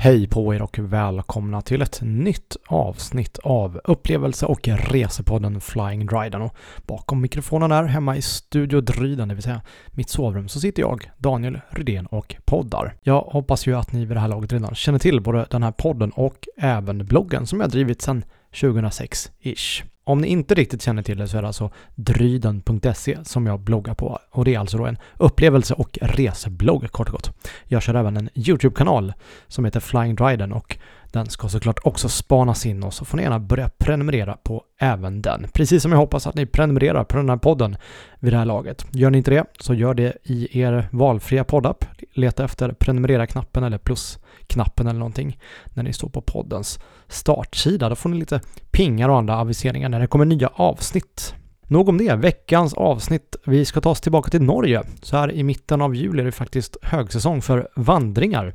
Hej på er och välkomna till ett nytt avsnitt av upplevelse och resepodden Flying Dryden. Och bakom mikrofonen här hemma i Studio Dryden, det vill säga mitt sovrum, så sitter jag, Daniel Rydén och poddar. Jag hoppas ju att ni vid det här laget redan känner till både den här podden och även bloggen som jag drivit sedan 2006-ish. Om ni inte riktigt känner till det så är det alltså dryden.se som jag bloggar på och det är alltså då en upplevelse och reseblogg kort och gott. Jag kör även en YouTube-kanal som heter Flying Dryden och den ska såklart också spanas in och så får ni gärna börja prenumerera på även den. Precis som jag hoppas att ni prenumererar på den här podden vid det här laget. Gör ni inte det så gör det i er valfria poddapp. Leta efter prenumerera-knappen eller plus knappen eller någonting när ni står på poddens startsida. Då får ni lite pingar och andra aviseringar när det kommer nya avsnitt. Nog om det, veckans avsnitt. Vi ska ta oss tillbaka till Norge. Så här i mitten av juli är det faktiskt högsäsong för vandringar.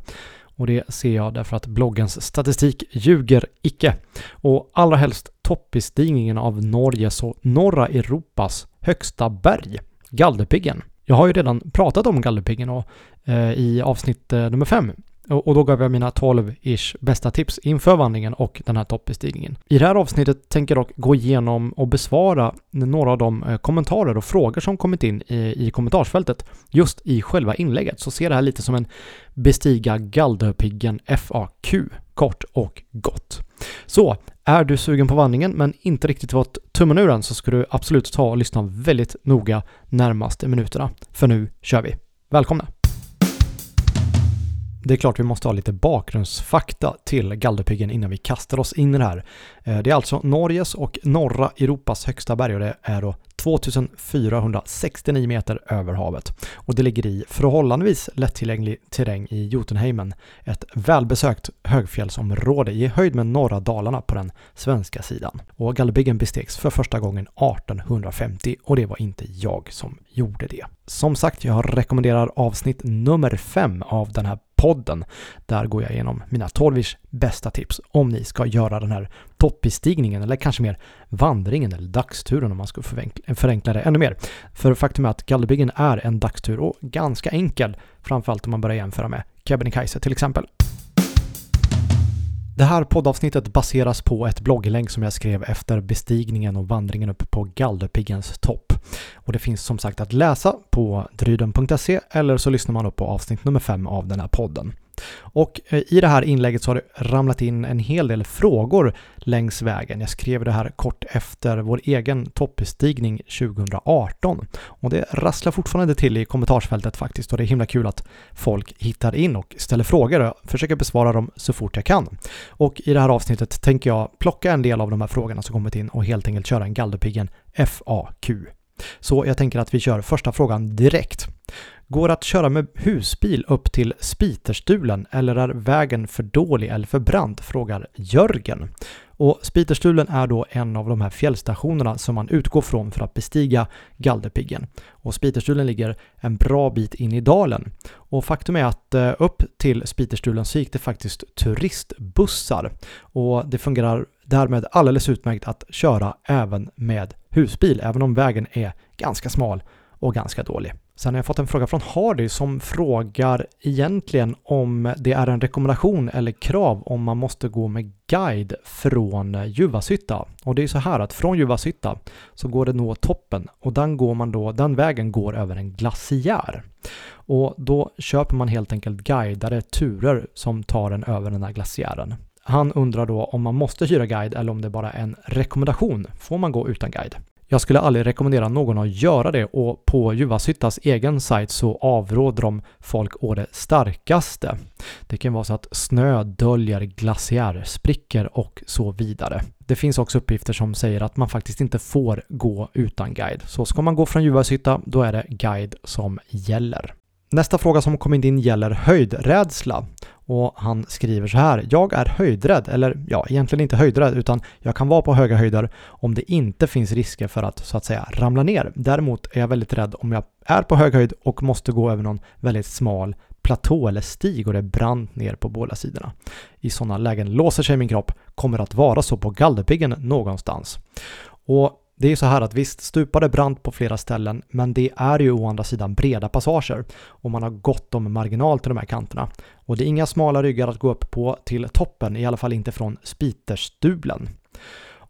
Och det ser jag därför att bloggens statistik ljuger icke. Och allra helst toppbestigningen av Norges och norra Europas högsta berg, Galdhöpiggen. Jag har ju redan pratat om Galdhöpiggen och, eh, i avsnitt eh, nummer 5 och då gav jag mina 12-ish bästa tips inför vandringen och den här toppbestigningen. I det här avsnittet tänker jag dock gå igenom och besvara några av de eh, kommentarer och frågor som kommit in i, i kommentarsfältet just i själva inlägget. Så se det här lite som en bestiga Galdhöpiggen FAQ, kort och gott. Så, är du sugen på vandringen men inte riktigt fått tummen ur den så ska du absolut ta och lyssna väldigt noga närmaste minuterna. För nu kör vi. Välkomna! Det är klart vi måste ha lite bakgrundsfakta till Galdhöpiggen innan vi kastar oss in i det här. Eh, det är alltså Norges och norra Europas högsta berg och det är då 2469 meter över havet. Och det ligger i förhållandevis lättillgänglig terräng i Jotunheimen, ett välbesökt högfjällsområde i höjd med norra Dalarna på den svenska sidan. Och Galdhöpiggen bestegs för första gången 1850 och det var inte jag som gjorde det. Som sagt, jag rekommenderar avsnitt nummer 5 av den här podden. Där går jag igenom mina 12 bästa tips om ni ska göra den här toppbestigningen eller kanske mer vandringen eller dagsturen om man ska förenkla det ännu mer. För faktum är att Galdhöpiggen är en dagstur och ganska enkel, framförallt om man börjar jämföra med Kebnekaise till exempel. Det här poddavsnittet baseras på ett blogglänk som jag skrev efter bestigningen och vandringen upp på Galdhöpiggens topp. Och det finns som sagt att läsa på dryden.se eller så lyssnar man upp på avsnitt nummer 5 av den här podden. Och eh, i det här inlägget så har det ramlat in en hel del frågor längs vägen. Jag skrev det här kort efter vår egen toppbestigning 2018. Och det rasslar fortfarande till i kommentarsfältet faktiskt och det är himla kul att folk hittar in och ställer frågor och jag försöker besvara dem så fort jag kan. Och i det här avsnittet tänker jag plocka en del av de här frågorna som kommit in och helt enkelt köra en Gallerpiggen FAQ. Så jag tänker att vi kör första frågan direkt. Går att köra med husbil upp till Spiterstulen eller är vägen för dålig eller för brant? Frågar Jörgen. Och Spiterstulen är då en av de här fjällstationerna som man utgår från för att bestiga Galdhöpiggen. Och Spiterstulen ligger en bra bit in i dalen. Och faktum är att eh, upp till Spiterstulen så gick det faktiskt turistbussar. Och det fungerar därmed alldeles utmärkt att köra även med husbil, även om vägen är ganska smal och ganska dålig. Sen har jag fått en fråga från Hardy som frågar egentligen om det är en rekommendation eller krav om man måste gå med guide från Juvasytta. Och det är så här att från Juvasytta så går det nå toppen och den, går man då, den vägen går över en glaciär. Och då köper man helt enkelt guidade turer som tar en över den här glaciären. Han undrar då om man måste hyra guide eller om det bara är en rekommendation. Får man gå utan guide? Jag skulle aldrig rekommendera någon att göra det och på Juvashyttas egen sajt så avråder de folk å det starkaste. Det kan vara så att snö döljer glaciärsprickor och så vidare. Det finns också uppgifter som säger att man faktiskt inte får gå utan guide. Så ska man gå från Juvashytta, då är det guide som gäller. Nästa fråga som kommit in gäller höjdrädsla. Och han skriver så här. Jag är höjdrädd, eller ja, egentligen inte höjdrädd, utan jag kan vara på höga höjder om det inte finns risker för att så att säga ramla ner. Däremot är jag väldigt rädd om jag är på hög höjd och måste gå över någon väldigt smal platå eller stig och det är brant ner på båda sidorna. I sådana lägen låser sig min kropp, kommer att vara så på Galdhöpiggen någonstans. Och det är så här att visst, stupar brant på flera ställen, men det är ju å andra sidan breda passager och man har gott om marginal till de här kanterna. Och det är inga smala ryggar att gå upp på till toppen, i alla fall inte från spiterstublen.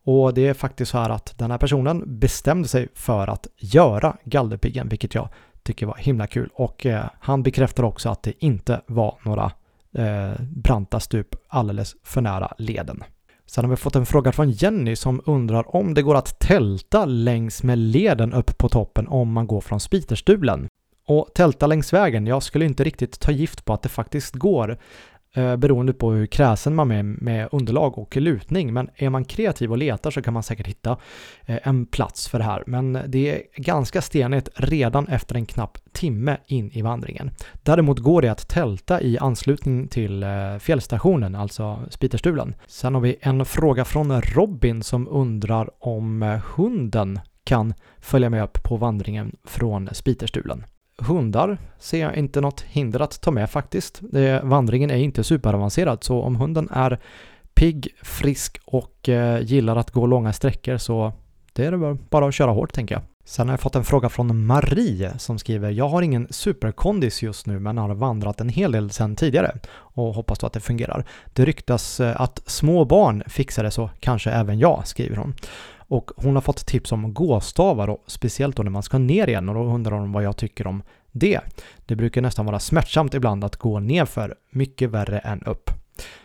Och det är faktiskt så här att den här personen bestämde sig för att göra Gallerpiggen, vilket jag tycker var himla kul. Och eh, han bekräftar också att det inte var några eh, branta stup alldeles för nära leden. Sen har vi fått en fråga från Jenny som undrar om det går att tälta längs med leden upp på toppen om man går från Spiterstulen. Och tälta längs vägen, jag skulle inte riktigt ta gift på att det faktiskt går eh, beroende på hur kräsen man är med underlag och lutning. Men är man kreativ och letar så kan man säkert hitta eh, en plats för det här. Men det är ganska stenigt redan efter en knapp timme in i vandringen. Däremot går det att tälta i anslutning till eh, fjällstationen, alltså Spiterstulen. Sen har vi en fråga från Robin som undrar om eh, hunden kan följa med upp på vandringen från Spiterstulen hundar ser jag inte något hinder att ta med faktiskt. Vandringen är inte superavancerad så om hunden är pigg, frisk och eh, gillar att gå långa sträckor så det är bara att köra hårt tänker jag. Sen har jag fått en fråga från Marie som skriver Jag har ingen superkondis just nu men har vandrat en hel del sedan tidigare och hoppas då att det fungerar. Det ryktas eh, att små barn fixar det så kanske även jag, skriver hon. Och hon har fått tips om gåstavar och speciellt då när man ska ner igen och då undrar hon vad jag tycker om det. Det brukar nästan vara smärtsamt ibland att gå ner för mycket värre än upp.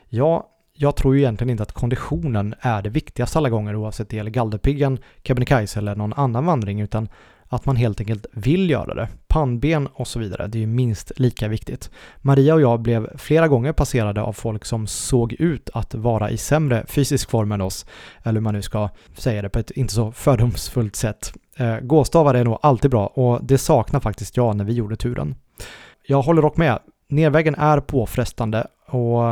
Ja, jag tror ju egentligen inte att konditionen är det viktigaste alla gånger oavsett det gäller Galderpiggen, Kebnekaise eller någon annan vandring utan att man helt enkelt vill göra det. Pannben och så vidare, det är ju minst lika viktigt. Maria och jag blev flera gånger passerade av folk som såg ut att vara i sämre fysisk form än oss, eller hur man nu ska säga det på ett inte så fördomsfullt sätt. Eh, gåstavar är nog alltid bra och det saknar faktiskt jag när vi gjorde turen. Jag håller dock med, nervägen är påfrestande och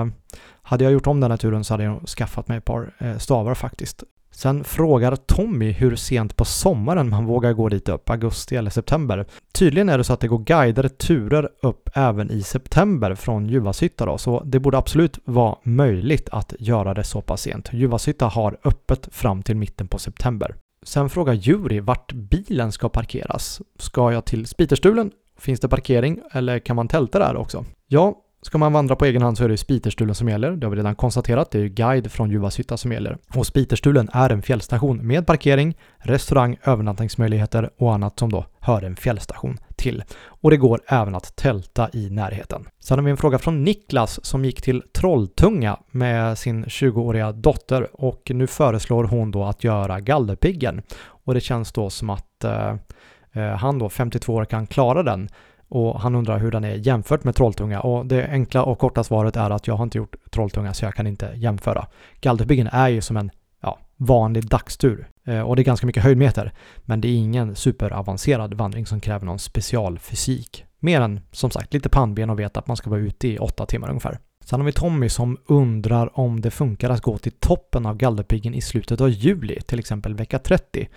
hade jag gjort om den här turen så hade jag skaffat mig ett par eh, stavar faktiskt. Sen frågar Tommy hur sent på sommaren man vågar gå dit upp, augusti eller september. Tydligen är det så att det går guidade turer upp även i september från Juvashytta då, så det borde absolut vara möjligt att göra det så pass sent. Juvashytta har öppet fram till mitten på september. Sen frågar Juri vart bilen ska parkeras. Ska jag till Spiterstulen? Finns det parkering eller kan man tälta där också? Ja, Ska man vandra på egen hand så är det Spiterstulen som gäller. Det har vi redan konstaterat. Det är ju guide från Juvasytta som gäller. Och Spiterstulen är en fjällstation med parkering, restaurang, övernattningsmöjligheter och annat som då hör en fjällstation till. Och det går även att tälta i närheten. Sen har vi en fråga från Niklas som gick till Trolltunga med sin 20-åriga dotter och nu föreslår hon då att göra Gallerpiggen. Och det känns då som att eh, eh han då, 52 år, kan klara den och han undrar hur den är jämfört med Trolltunga och det enkla och korta svaret är att jag har inte gjort Trolltunga så jag kan inte jämföra. Galderbyggen är ju som en ja, vanlig dagstur eh, och det är ganska mycket höjdmeter men det är ingen superavancerad vandring som kräver någon specialfysik. Mer än som sagt lite pannben och veta att man ska vara ute i åtta timmar ungefär. Sen har vi Tommy som undrar om det funkar att gå till toppen av Galdhöpiggen i slutet av juli, till exempel vecka 30.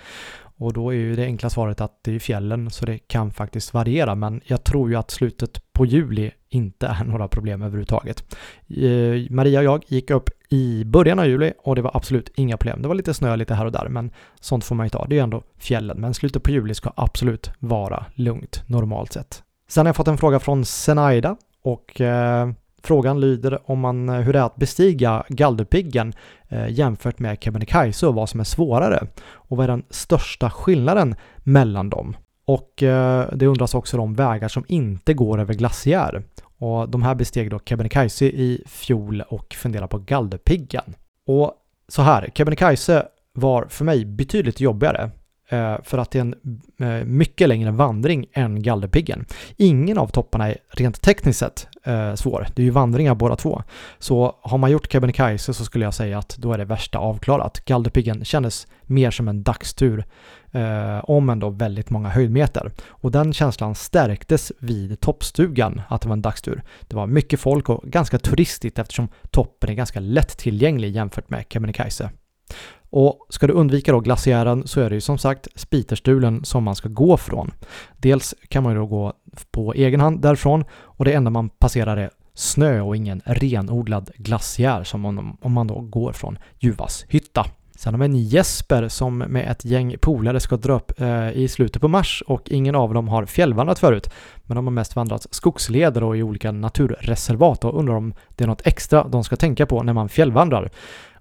Och då är ju det enkla svaret att det är fjällen så det kan faktiskt variera men jag tror ju att slutet på juli inte är några problem överhuvudtaget. Eh, Maria och jag gick upp i början av juli och det var absolut inga problem. Det var lite snö lite här och där men sånt får man ju ta. Det är ju ändå fjällen men slutet på juli ska absolut vara lugnt normalt sett. Sen har jag fått en fråga från Senaida och eh, Frågan lyder om man, eh, hur det är att bestiga Galderpiggen eh, jämfört med Kebnekaise och vad som är svårare. Och vad är den största skillnaden mellan dem? Och eh, det undras också om vägar som inte går över glaciär. Och de här besteg då Kebnekaise i fjol och funderar på Galderpiggen. Och så här, Kebnekaise var för mig betydligt jobbigare eh, för att det är en eh, mycket längre vandring än Galdhöpiggen. Ingen av topparna är rent tekniskt sett eh, svår. Det är ju vandringar båda två. Så har man gjort Kebnekaise så skulle jag säga att då är det värsta avklarat. Galdhöpiggen kändes mer som en dagstur eh, om ändå väldigt många höjdmeter. Och den känslan stärktes vid toppstugan, att det var en dagstur. Det var mycket folk och ganska turistigt eftersom toppen är ganska lättillgänglig jämfört med Kebnekaise. Och ska du undvika då glaciären så är det ju som sagt Spiterstulen som man ska gå från. Dels kan man ju då gå på egen hand därifrån och det enda man passerar är snö och ingen renodlad glaciär som om, om man då går från Juvas hytta. Sen har vi en Jesper som med ett gäng polare ska dra upp eh, i slutet på mars och ingen av dem har fjällvandrat förut. Men de har mest vandrat skogsleder och i olika naturreservat och undrar om det är något extra de ska tänka på när man fjällvandrar.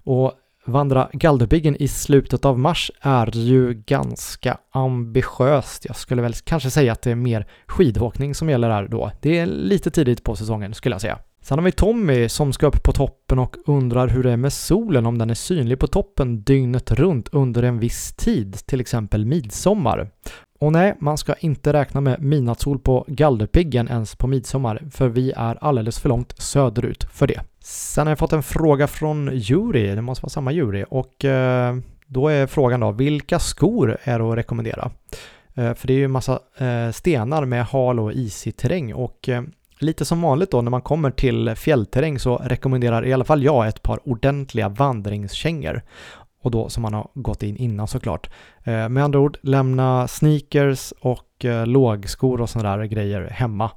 Och vandra Galdhöpiggen i slutet av mars är ju ganska ambitiöst. Jag skulle väl kanske säga att det är mer skidåkning som gäller här då. Det är lite tidigt på säsongen skulle jag säga. Sen har vi Tommy som ska upp på toppen och undrar hur det är med solen, om den är synlig på toppen dygnet runt under en viss tid, till exempel midsommar. Och nej, man ska inte räkna med midnattssol på Galdhöpiggen ens på midsommar, för vi är alldeles för långt söderut för det. Sen har jag fått en fråga från Juri, det måste vara samma Juri, och eh, då är frågan då, vilka skor är att rekommendera? Eh, för det är ju en massa eh, stenar med hal och isig terräng och eh, Lite som vanligt då när man kommer till fjällterräng så rekommenderar i alla fall jag ett par ordentliga vandringskängor. Och då som man har gått in innan såklart. Eh, med andra ord, lämna sneakers och eh, lågskor och sådana där grejer hemma.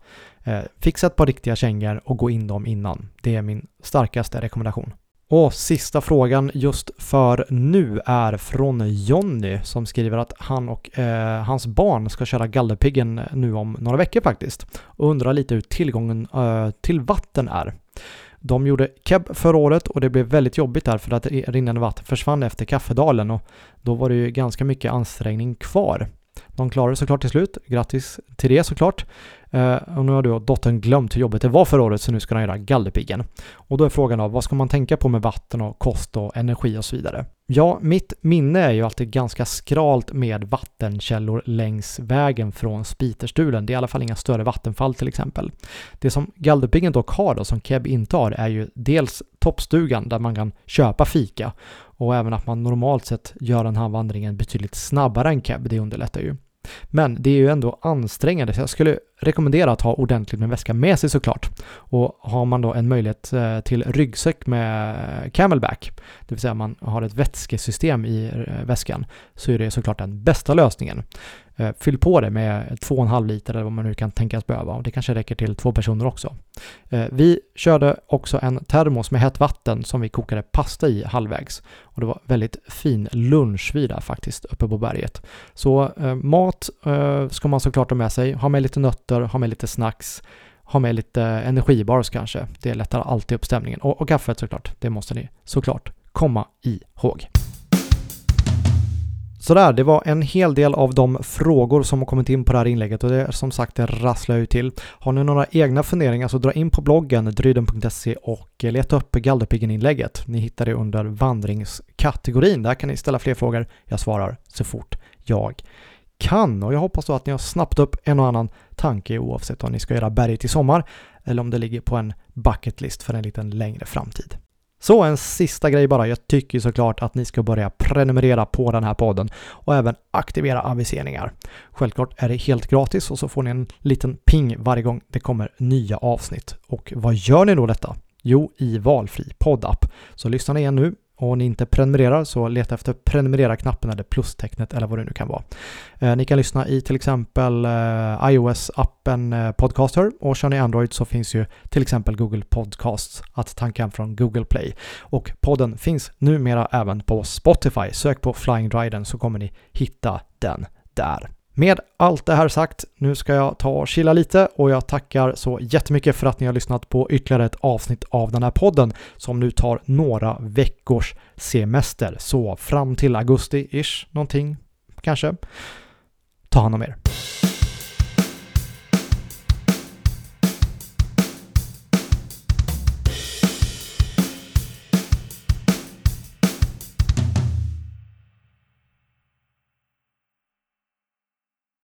Eh, fixa ett par riktiga kängor och gå in dem innan. Det är min starkaste rekommendation. Och sista frågan just för nu är från Jonny som skriver att han och eh, hans barn ska köra Gallerpiggen nu om några veckor faktiskt och undrar lite hur tillgången eh, till vatten är. De gjorde keb förra året och det blev väldigt jobbigt där för att rinnande vatten försvann efter Kaffedalen och då var det ju ganska mycket ansträngning kvar. De klarade såklart till slut. Grattis till det såklart. Eh, och nu har då dottern glömt hur jobbigt det var förra året så nu ska de göra Gallerpiggen. Och då är frågan då, vad ska man tänka på med vatten och kost och energi och så vidare? Ja, mitt minne är ju alltid ganska skralt med vattenkällor längs vägen från Spiterstulen. Det är i alla fall inga större vattenfall till exempel. Det som Gallerpiggen dock har då, som Keb inte har, är ju dels toppstugan där man kan köpa fika och även att man normalt sett gör den här vandringen betydligt snabbare än Keb. Det underlättar ju. Men det är ju ändå ansträngande, så jag skulle rekommendera att ha ordentligt med väska med sig såklart. Och har man då en möjlighet eh, till ryggsäck med eh, camelback, det vill säga man har ett vätskesystem i eh, väskan, så är det såklart den bästa lösningen. Eh, fyll på det med 2,5 liter eller vad man nu kan tänkas behöva och det kanske räcker till två personer också. Eh, vi körde också en termos med hett vatten som vi kokade pasta i halvvägs och det var väldigt fin lunchvid där faktiskt uppe på berget. Så eh, mat ska man såklart ha med sig, ha med lite nötter, ha med lite snacks, ha med lite energibars kanske. Det lättar alltid upp stämningen och, och kaffet såklart, det måste ni såklart komma ihåg. Sådär, det var en hel del av de frågor som har kommit in på det här inlägget och det är som sagt det rasslar ju till. Har ni några egna funderingar så dra in på bloggen dryden.se och leta upp Galdhöpiggen-inlägget. Ni hittar det under vandringskategorin. Där kan ni ställa fler frågor. Jag svarar så fort jag kan och jag hoppas då att ni har snappat upp en och annan tanke oavsett om ni ska göra berget i sommar eller om det ligger på en bucketlist för en liten längre framtid. Så en sista grej bara. Jag tycker såklart att ni ska börja prenumerera på den här podden och även aktivera aviseringar. Självklart är det helt gratis och så får ni en liten ping varje gång det kommer nya avsnitt. Och vad gör ni då detta? Jo, i valfri poddapp. Så lyssna igen nu och ni inte prenumererar så leta efter prenumerera-knappen eller plustecknet eller vad det nu kan vara. Eh, ni kan lyssna i till exempel eh, iOS-appen eh, Podcaster och kör ni Android så finns ju till exempel Google Podcasts att tanka hem från Google Play. Och podden finns numera även på Spotify. Sök på Flying Dryden så kommer ni hitta den där. Med allt det här sagt, nu ska jag ta och chilla lite och jag tackar så jättemycket för att ni har lyssnat på ytterligare ett avsnitt av den här podden som nu tar några veckors semester. Så fram till augusti-ish någonting kanske. Ta hand om er.